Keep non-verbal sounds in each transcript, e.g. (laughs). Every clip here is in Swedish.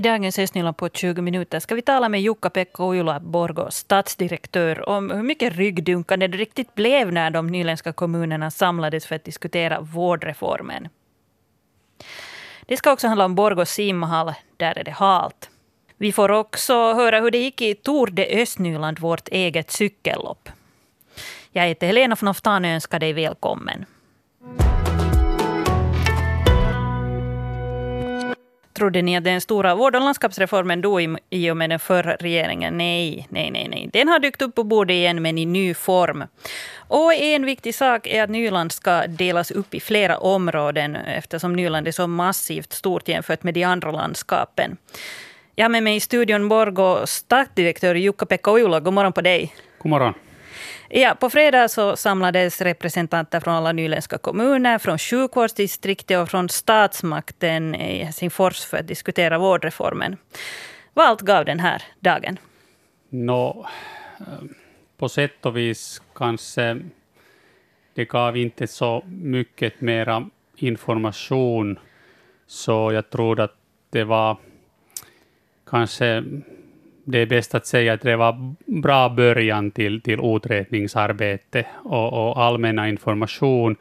I dagens Östnyland på 20 minuter ska vi tala med Jukka-Pekka Ujula Borgå, stadsdirektör, om hur mycket ryggdunkande det riktigt blev när de nyländska kommunerna samlades för att diskutera vårdreformen. Det ska också handla om Borgå simhall. Där är det halt. Vi får också höra hur det gick i Tour de Östnyland, vårt eget cykellopp. Jag heter Helena von Oftan och önskar dig välkommen. Trodde ni att den stora vård och landskapsreformen dog i och med den förra regeringen? Nej, nej, nej, nej. Den har dykt upp på bordet igen, men i ny form. Och en viktig sak är att Nyland ska delas upp i flera områden eftersom Nyland är så massivt stort jämfört med de andra landskapen. Jag har med mig i studion Borgå stadsdirektör Jukka-Pekka Ojula. God morgon på dig. God morgon. Ja, på fredag så samlades representanter från alla nyländska kommuner, från sjukvårdsdistriktet och från statsmakten i Helsingfors för att diskutera vårdreformen. Vad allt gav den här dagen? No, på sätt och vis kanske det gav inte så mycket mera information, så jag tror att det var kanske det är bäst att säga att det var bra början till, till utredningsarbete och, och allmänna information,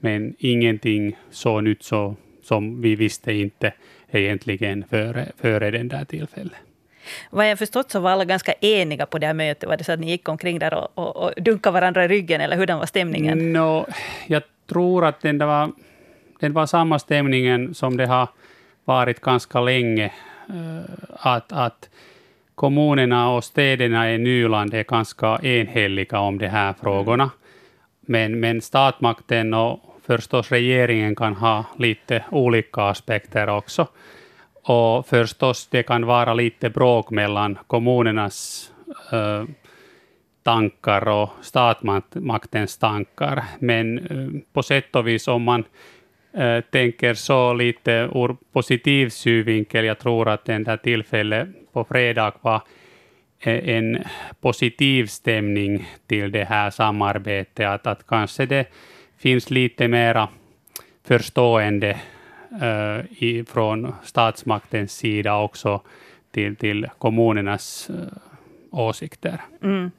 men ingenting så nytt så, som vi visste inte egentligen före, före den där tillfället. Vad jag förstått så var alla ganska eniga på det här mötet. Var det så att ni gick omkring där och, och, och dunkade varandra i ryggen, eller hur var stämningen? No, jag tror att den var, den var samma stämningen som det har varit ganska länge. Uh, att, att kommunerna och städerna i Nyland är ganska enhälliga om de här frågorna. Men, men statsmakten och förstås regeringen kan ha lite olika aspekter också. Och förstås det kan vara lite bråk mellan kommunernas äh, tankar och statsmaktens tankar. Men äh, på sätt och vis om man Eh, tänker så lite ur positiv synvinkel, jag tror att den där tillfället på fredag var eh, en positiv stämning till det här samarbetet, att, att kanske det finns lite mera förstående äh, i, från statsmaktens sida också till, till kommunernas äh, åsikter. Mm.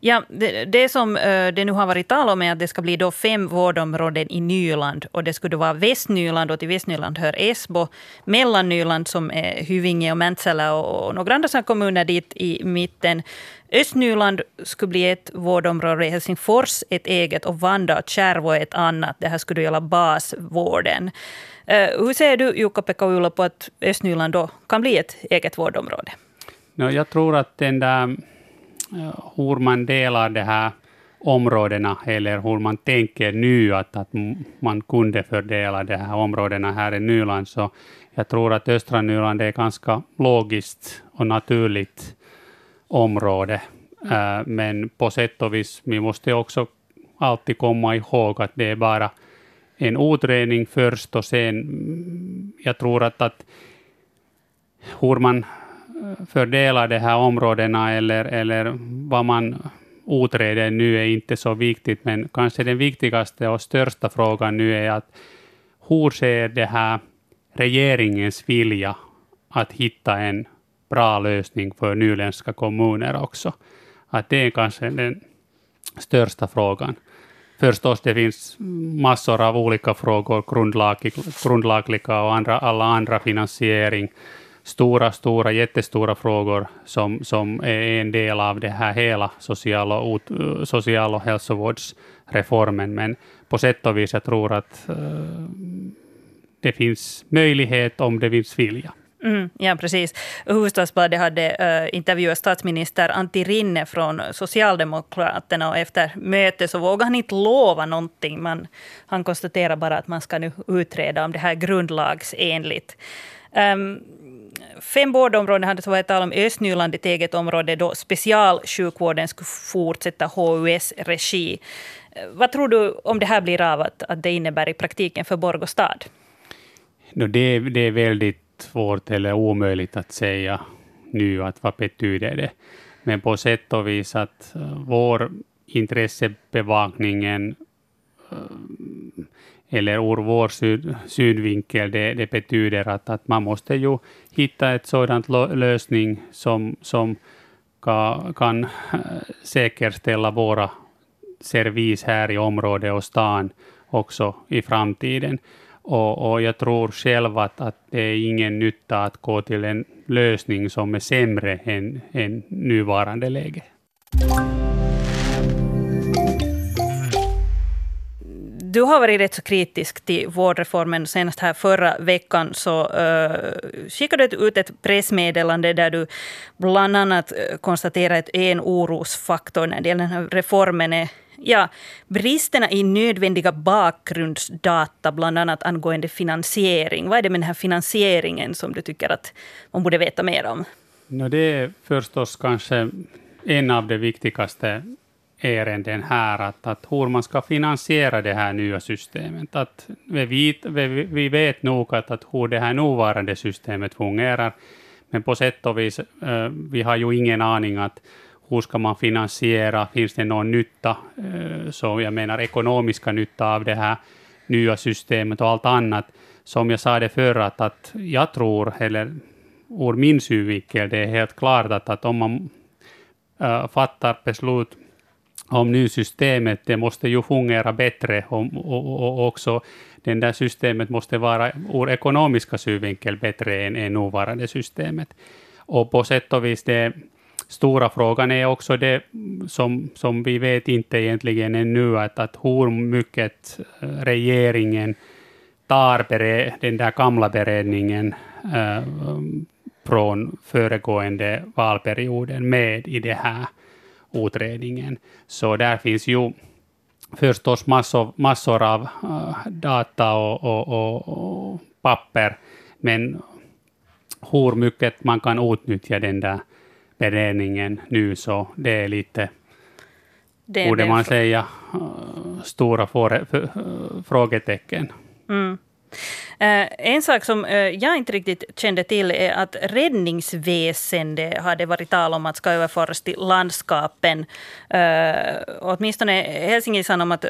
Ja, det, det som eh, det nu har varit tal om är att det ska bli då fem vårdområden i Nyland. Och det skulle vara Västnyland, och till Västnyland hör Esbo. Mellannyland som är Hyvinge och Mäntsälä och, och några andra kommuner dit i mitten. Östnyland skulle bli ett vårdområde, Helsingfors ett eget och Vanda och Kärvo ett annat. Det här skulle gälla basvården. Uh, hur ser du, Jukka-Pekka Ulla, på att Östnyland då kan bli ett eget vårdområde? No, jag tror att den där Eh, hur man delar de här områdena eller hur man tänker nu att, att man kunde fördela de här områdena här i Nyland. Så jag tror att östra Nyland är ganska logiskt och naturligt område. Mm. Men på sätt och vis, vi måste också alltid komma ihåg att det är bara en utredning först och sen, mm, jag tror att, att hur man fördela de här områdena eller, eller vad man utreder nu är inte så viktigt, men kanske den viktigaste och största frågan nu är att hur ser det här regeringens vilja att hitta en bra lösning för nyländska kommuner också? Att det är kanske den största frågan. Förstås, det finns massor av olika frågor, grundlagliga och andra, alla andra finansiering, stora, stora, jättestora frågor som, som är en del av det här hela social och, social och hälsovårdsreformen. Men på sätt och vis jag tror att uh, det finns möjlighet om det finns vilja. Mm, ja, precis. Hufvudstadsbladet hade uh, intervjuat statsminister Antti Rinne från Socialdemokraterna och efter mötet så vågade han inte lova någonting. Man, han konstaterar bara att man ska nu utreda om det här är grundlagsenligt. Um, fem vårdområden hade det varit tal om Östnyland, ett eget område då specialsjukvården skulle fortsätta HUS-regi. Vad tror du om det här blir av att, att det innebär i praktiken för Borgå stad? No, det, det är väldigt svårt eller omöjligt att säga nu att vad betyder det. Men på sätt och vis att eh, vår intressebevakningen eh, eller ur vår syd, synvinkel, det, det betyder att, att man måste ju hitta ett sådant lösning som, som kan, kan säkerställa våra servis här i området och stan också i framtiden. Och, och jag tror själv att, att det är ingen nytta att gå till en lösning som är sämre än, än nuvarande läge. Du har varit rätt så kritisk till vårdreformen. Senast här förra veckan så uh, skickade du ut ett pressmeddelande där du bland annat eh, konstaterar att en orosfaktor när det gäller den här reformen är ja, bristerna i nödvändiga bakgrundsdata, bland annat angående finansiering. Vad är det med den här finansieringen som du tycker att man borde veta mer om? No, det är förstås kanske en av de viktigaste ärenden här, att, att hur man ska finansiera det här nya systemet. Att vi, vet, vi, vi vet nog att, att hur det här nuvarande systemet fungerar, men på sätt och vis, uh, vi har ju ingen aning att hur ska man finansiera, finns det någon nytta, eh, så jag menar ekonomiska nytta av det här nya systemet och allt annat. Som jag sa det förr, att, att jag tror, eller ur min synvinkel, det är helt klart att, att om man äh, fattar beslut om nu systemet, det måste ju fungera bättre och, och, och också det där systemet måste vara ur ekonomiska synvinkel bättre än, än nuvarande systemet. Och på sätt och vis det stora frågan är också det som, som vi vet inte egentligen ännu, att, att hur mycket eh, regeringen tar den där gamla beredningen äh, från föregående valperioden med i det här utredningen. Så där finns ju förstås massor, massor av uh, data och, och, och, och, papper, men hur mycket man kan utnyttja den där beredningen nu, så det är lite, det borde man säga, uh, stora frågetecken. Mm. Eh, en sak som eh, jag inte riktigt kände till är att räddningsväsende hade varit tal om att ska överföras till landskapen. Eh, åtminstone Helsingin om att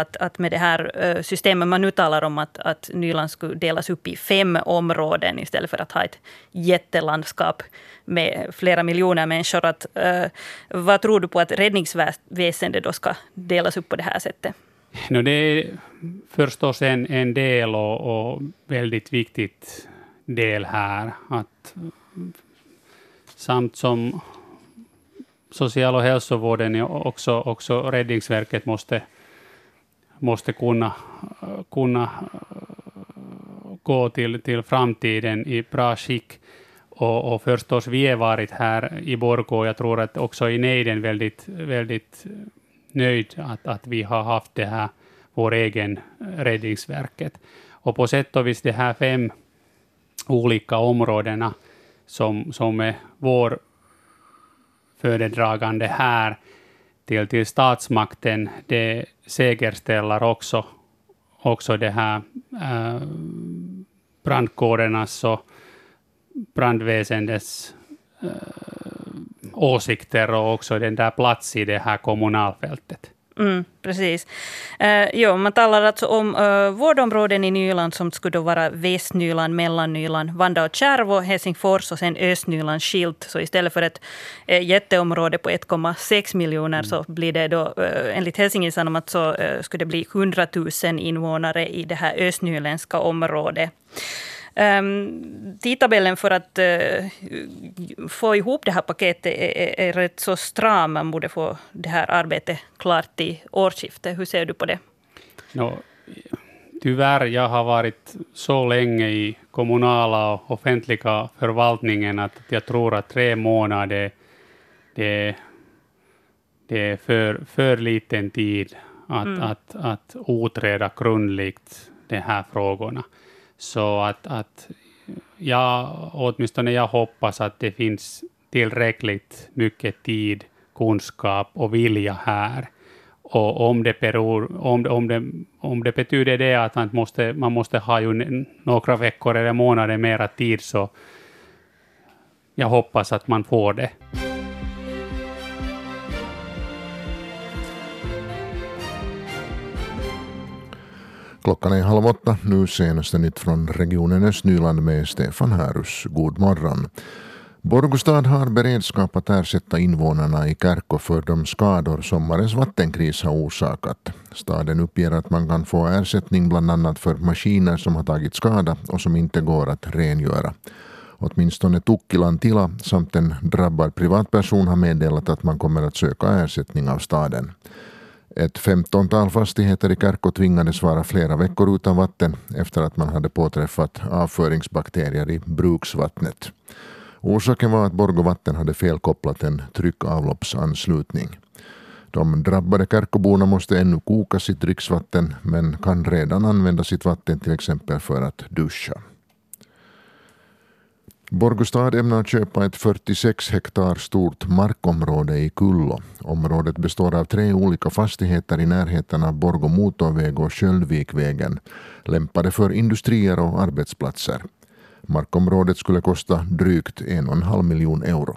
att, att med det här systemet man nu talar om att, att Nyland skulle delas upp i fem områden istället för att ha ett jättelandskap med flera miljoner människor. Att, vad tror du på att räddningsväsendet då ska delas upp på det här sättet? No, det är förstås en, en del och, och väldigt viktigt del här. Att, samt som social och hälsovården också, också Räddningsverket måste, måste kunna, kunna eh, gå till, till framtiden i bra skick. Och, och förstås, vi har varit här i Borgå, jag tror att också i nejden väldigt, väldigt nöjd att, att vi har haft det här, vår egen eh, Räddningsverket. Och på sätt och vis de här fem olika områdena som, som är vår föredragande här till, till statsmakten, det säkerställer också, också det här äh, brandkårernas och brandväsendets äh, åsikter och också den där plats i det här kommunalfältet. Mm, precis. Eh, jo, man talar alltså om eh, vårdområden i Nyland som skulle vara Västnyland, Mellannyland, Vanda och Kärvo, Helsingfors och sen Östnyland skilt. Så istället för ett eh, jätteområde på 1,6 miljoner så mm. blir det då, eh, enligt Helsingin Sanomat, så eh, skulle det bli 100 000 invånare i det här östnyländska området. Um, tidtabellen för att uh, få ihop det här paketet är, är, rätt så stram. Man borde få det här arbetet klart till årsskiftet. Hur ser du på det? No, tyvärr, jag har varit så länge i kommunala och offentliga förvaltningen att jag tror att tre månader det, det är för, för liten tid att, mm. att, att utreda grundligt de här frågorna. Så att, att jag, åtminstone jag hoppas att det finns tillräckligt mycket tid, kunskap och vilja här. Och om det, beror, om, om, det, om det betyder det att man måste, man måste ha ju några veckor eller månader mera tid, så jag hoppas att man får det. Klockan är halv åtta. Nu senaste nytt från regionen Östnyland med Stefan Härus. God morgon. Borgostad har beredskap att ersätta invånarna i Kärko för de skador sommarens vattenkris har orsakat. Staden uppger att man kan få ersättning bland annat för maskiner som har tagit skada och som inte går att rengöra. Åtminstone Tukkilan Tila samt en drabbad privatperson har meddelat att man kommer att söka ersättning av staden. Ett femtontal fastigheter i Kärko tvingades vara flera veckor utan vatten efter att man hade påträffat avföringsbakterier i bruksvattnet. Orsaken var att Borgå vatten hade felkopplat en tryckavloppsanslutning. De drabbade Kärkåborna måste ännu koka sitt dricksvatten men kan redan använda sitt vatten till exempel för att duscha. Borgostad ämnar köpa ett 46 hektar stort markområde i Kullo. Området består av tre olika fastigheter i närheten av Borgå motorväg och Sköldvikvägen, lämpade för industrier och arbetsplatser. Markområdet skulle kosta drygt en och en halv miljon euro.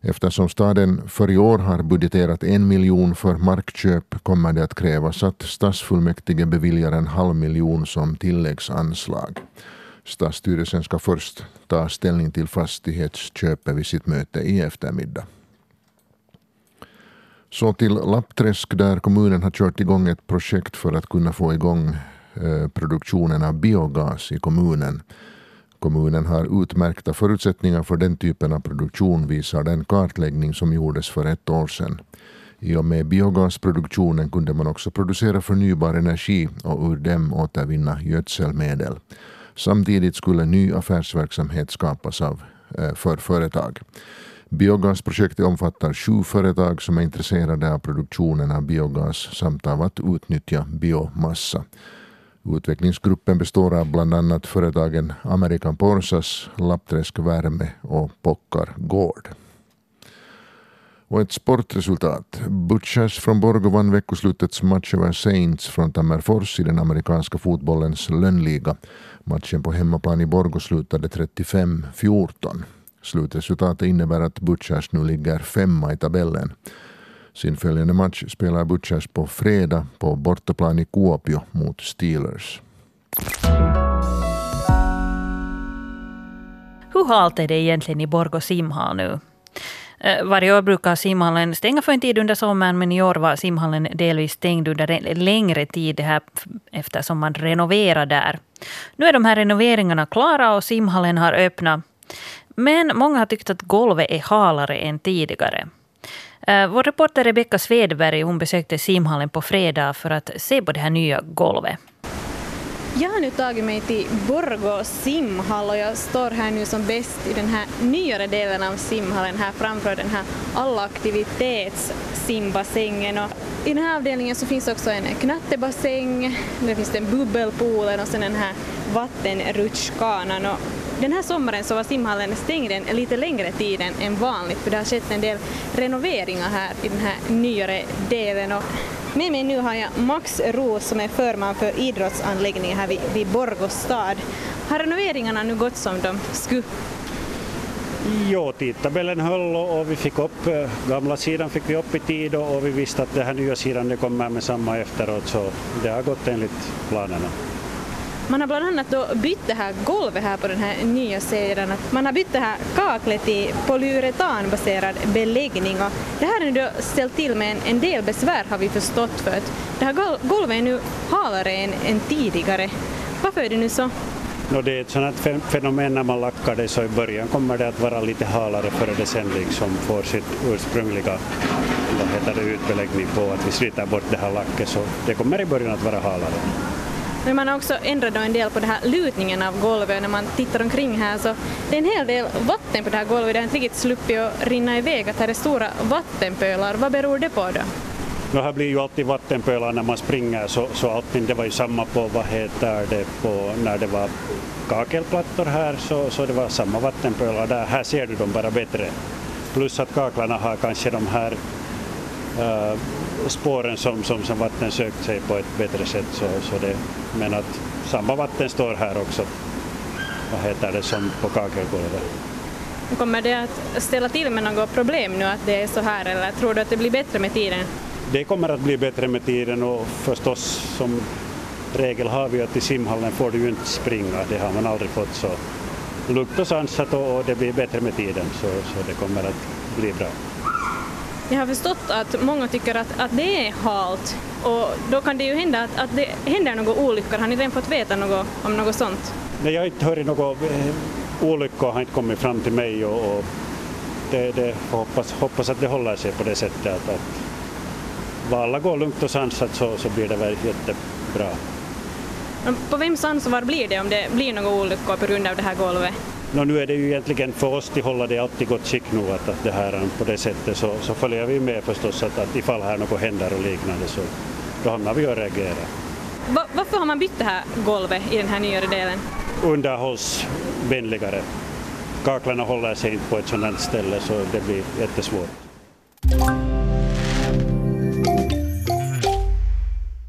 Eftersom staden för i år har budgeterat en miljon för markköp kommer det att krävas att stadsfullmäktige beviljar en halv miljon som tilläggsanslag. Stadsstyrelsen ska först ta ställning till fastighetsköpet vid sitt möte i eftermiddag. Så till Lappträsk där kommunen har kört igång ett projekt för att kunna få igång eh, produktionen av biogas i kommunen. Kommunen har utmärkta förutsättningar för den typen av produktion visar den kartläggning som gjordes för ett år sedan. I och med biogasproduktionen kunde man också producera förnybar energi och ur dem återvinna gödselmedel. Samtidigt skulle ny affärsverksamhet skapas av, eh, för företag. Biogasprojektet omfattar sju företag som är intresserade av produktionen av biogas samt av att utnyttja biomassa. Utvecklingsgruppen består av bland annat företagen American Porsas, Lappträsk Värme och Pockar Gård. Och ett sportresultat. Butchers från Borgå vann veckoslutets match över Saints från Tammerfors i den amerikanska fotbollens lönnliga. Matchen på hemmaplan i Borgå slutade 35-14. Slutresultatet innebär att Butchers nu ligger femma i tabellen. Sin följande match spelar Butchers på fredag på bortaplan i Kuopio mot Steelers. Hur halt är det egentligen i Borgå simhall nu? Eh, varje år brukar simhallen stänga för en tid under sommaren men i år var simhallen delvis stängd under en längre tid här eftersom man renoverar där. Nu är de här renoveringarna klara och simhallen har öppnat. Men många har tyckt att golvet är halare än tidigare. Eh, vår reporter Rebecka Svedberg hon besökte simhallen på fredag för att se på det här nya golvet. Jag har nu tagit mig till Borgå simhall och jag står här nu som bäst i den här nyare delen av simhallen här framför den här allaktivitets simbassängen. Och I den här avdelningen så finns också en knattebassäng, där finns det en bubbelpoolen och sen den här vattenrutschkanan. Och den här sommaren så var simhallen stängd en lite längre tid än vanligt för det har skett en del renoveringar här i den här nyare delen. Och med mig nu har jag Max Roos som är förman för idrottsanläggningen här vid, vid Borgostad. stad. Har renoveringarna nu gått som de skulle? Jo, tidtabellen höll och vi fick upp eh, gamla sidan fick vi upp i tid och vi visste att den här nya sidan det kommer med samma efteråt så det har gått enligt planerna. Man har bland annat då bytt det här golvet här på den här nya sidan. Man har bytt det här kaklet i polyuretanbaserad beläggning och det här har nu ställt till med en, en del besvär har vi förstått för att det här golvet är nu halare än, än tidigare. Varför är det nu så? No, det är ett sådant fenomen när man lackar det så i början kommer det att vara lite halare före det sen liksom får sitt ursprungliga vad heter det, utbeläggning på att vi sliter bort det här lacket så det kommer i början att vara halare. Men man har också ändrat en del på den här lutningen av golvet. När man tittar omkring här så det är en hel del vatten på det här golvet. Det har inte riktigt sluppit att rinna iväg. Att här är stora vattenpölar. Vad beror det på då? No, här blir ju alltid vattenpölar när man springer så, så allting, det var ju samma på vad heter det på när det var kakelplattor här så, så det var samma vattenpölar där. Här ser du dem bara bättre. Plus att kaklarna har kanske de här uh, spåren som, som, som vatten sökt sig på ett bättre sätt. Så, så det, men att samma vatten står här också, vad heter det, som på kakelgolvet. Kommer det att ställa till med något problem nu att det är så här eller tror du att det blir bättre med tiden? Det kommer att bli bättre med tiden och förstås som regel har vi att i simhallen får du ju inte springa, det har man aldrig fått så lugnt och sansat och det blir bättre med tiden så, så det kommer att bli bra. Jag har förstått att många tycker att, att det är halt och då kan det ju hända att, att det händer några olyckor. Har ni redan fått veta något om något sånt? Nej, jag har inte hört några eh, olyckor, har inte kommit fram till mig och, och det, det hoppas, hoppas att det håller sig på det sättet att, att alla går lugnt och sansat så, så blir det väl jättebra. På vems ansvar blir det om det blir några olyckor på grund av det här golvet? Nå, nu är det ju egentligen för oss att hålla det alltid gott skick nu att, att det här är på det sättet så, så följer vi med förstås att, att ifall här något händer och liknande så då hamnar vi och reagerar. Va, varför har man bytt det här golvet i den här nyare delen? Underhållsvänligare. Kaklarna håller sig inte på ett sådant ställe så det blir jättesvårt.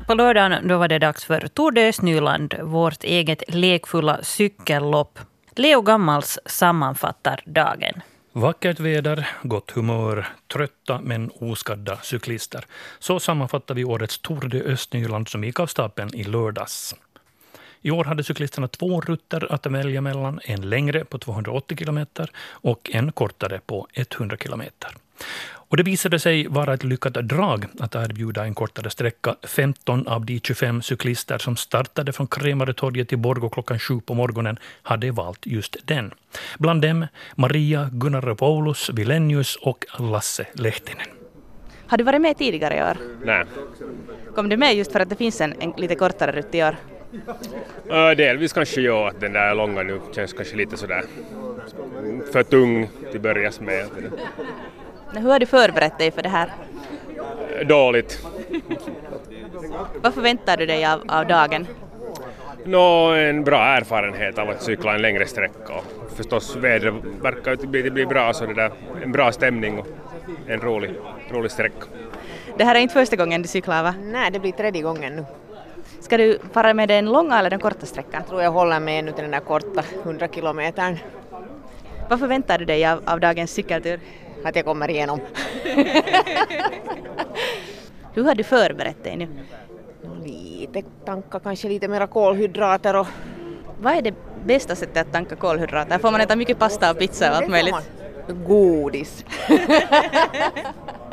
På lördagen då var det dags för Tour de Östnyland, vårt eget lekfulla cykellopp. Leo Gammals sammanfattar dagen. Vackert väder, gott humör, trötta men oskadda cyklister. Så sammanfattar vi årets Tour de Östnyland som gick av stapeln i lördags. I år hade cyklisterna två rutter att välja mellan, en längre på 280 kilometer och en kortare på 100 kilometer. Och det visade sig vara ett lyckat drag att erbjuda en kortare sträcka. 15 av de 25 cyklister som startade från Kremaretorget i Borgå klockan sju på morgonen hade valt just den. Bland dem Maria Gunnaropoulos Vilenius och Lasse Lehtinen. Har du varit med tidigare i år? Nej. Kom du med just för att det finns en, en lite kortare rutt i år? Delvis kanske ja, att den där långa nu känns kanske lite sådär för tung till börjas med. Hur har du förberett dig för det här? Dåligt. Vad förväntar du dig av, av dagen? Nå, en bra erfarenhet av att cykla en längre sträcka och förstås vädret verkar ju bli, blir bra så det där, en bra stämning och en rolig, rolig sträcka. Det här är inte första gången du cyklar va? Nej, det blir tredje gången nu. Ska du fara med den långa eller den korta sträckan? Jag tror jag håller med nu till den där korta 100 kilometern. Vad förväntar du dig av, av dagens cykeltur? Att jag kommer igenom. (laughs) Hur har du förberett dig nu? Lite tanka kanske lite mera kolhydrater och... Vad är det bästa sättet att tanka kolhydrater? Får man äta mycket pasta och pizza och allt möjligt? Godis. (laughs)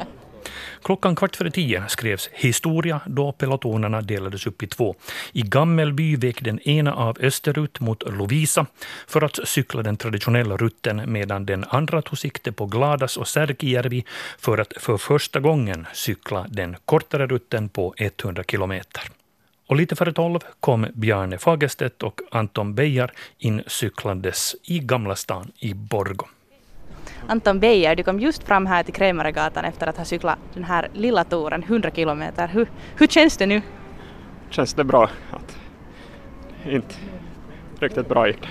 Klockan kvart före tio skrevs historia då pelotonerna delades upp i två. I Gammelby vek den ena av österut mot Lovisa för att cykla den traditionella rutten medan den andra tog sikte på Gladas och Särkijärvi för att för första gången cykla den kortare rutten på 100 kilometer. Och lite före tolv kom Bjarne Fagerstedt och Anton Bejar in cyklandes i Gamla stan i Borgå. Anton Beijer, du kom just fram här till Krämaregatan efter att ha cyklat den här lilla touren, 100 kilometer. Hur, hur känns det nu? känns det bra att inte riktigt bra gick det.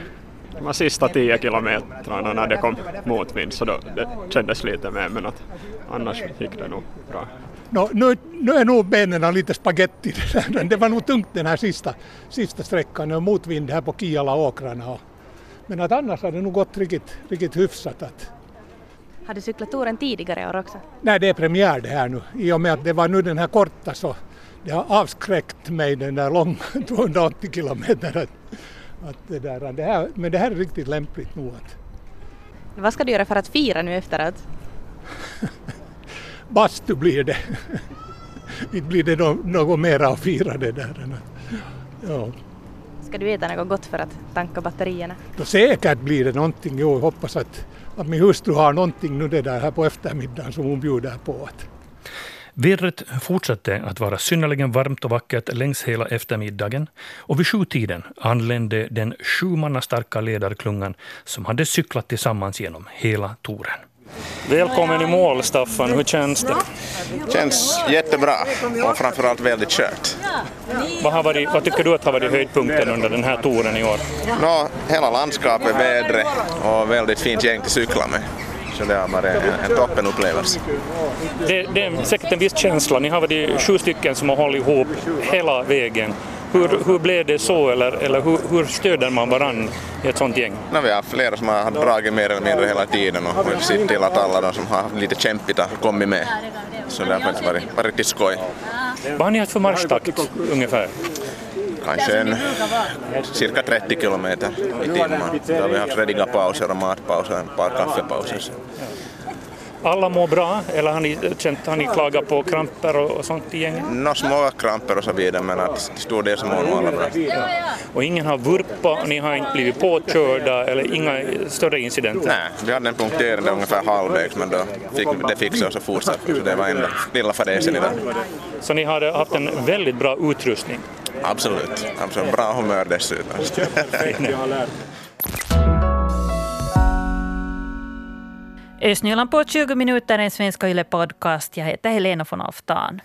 De sista tio kilometrarna när det kom motvind så då det kändes lite mer men att annars gick det nog bra. No, nu, nu är nog benen lite spaghetti. (laughs) Det var nog tungt den här sista, sista sträckan och motvind här på Kiala-åkrarna. Och, men att annars har det nog gått riktigt, riktigt hyfsat. Att, Har du cyklat touren tidigare år också? nej, det är premiär det här nu. I och med att det var nu den här korta så det har avskräckt mig den där långa (laughs) 280 kilometer. Att, att det där, det här, men det här är riktigt lämpligt nog. Att, Vad ska du göra för att fira nu efteråt? (laughs) bastu blir det. (laughs) Inte blir det nå- något mera att fira det där. än att- Ja. Ska du äta något gott för att tanka batterierna? Då säkert blir det någonting. Jo, jag hoppas att, att min hustru har någonting nu det där här på eftermiddagen som hon bjuder på. Att, Vädret fortsatte att vara synnerligen varmt och vackert längs hela eftermiddagen och vid sjutiden anlände den sju starka ledarklungan som hade cyklat tillsammans genom hela touren. Välkommen i mål, Staffan. Hur känns det? Känns jättebra och framförallt väldigt kört. Vad, har varit, vad tycker du att har varit höjdpunkten under den här touren i år? Nå, hela landskapet, vädret och väldigt fint gäng till cykla med. Så det har varit en, en toppenupplevelse. Det, det är säkert en viss känsla. Ni har varit sju stycken som har hållit ihop hela vägen. Hur, hur blev det så, eller, eller hur, hur stöder man varann i ett sånt gäng? No, vi har flera som har dragit mer eller mindre hela tiden och sett till att alla de som har haft lite kämpigt har kommit med. Så det har faktiskt varit, varit riktigt skoj. Vad har ni haft för marschtakt ungefär? kanske en, cirka 30 kilometer i timmen. Då har vi haft rediga pauser och matpauser och ett par kaffepauser. Alla mår bra, eller har ni, känt, har ni klagat på kramper och, och sånt i gänget? Nå små kramper och så vidare, men att till stor del så mår nog alla bra. Och ingen har vurpat, ni har inte blivit påkörda eller inga större incidenter? Nej, vi hade en punktering ungefär halvvägs, men då fick det fixade oss och fortsatte, så det var enda lilla fadäsen idag. Så ni har haft en väldigt bra utrustning? Absolut, absolut. bra humör dessutom. (laughs) Östnyland på 20 minuter, en svenska Yle podcast. Jag heter Helena von Alftan.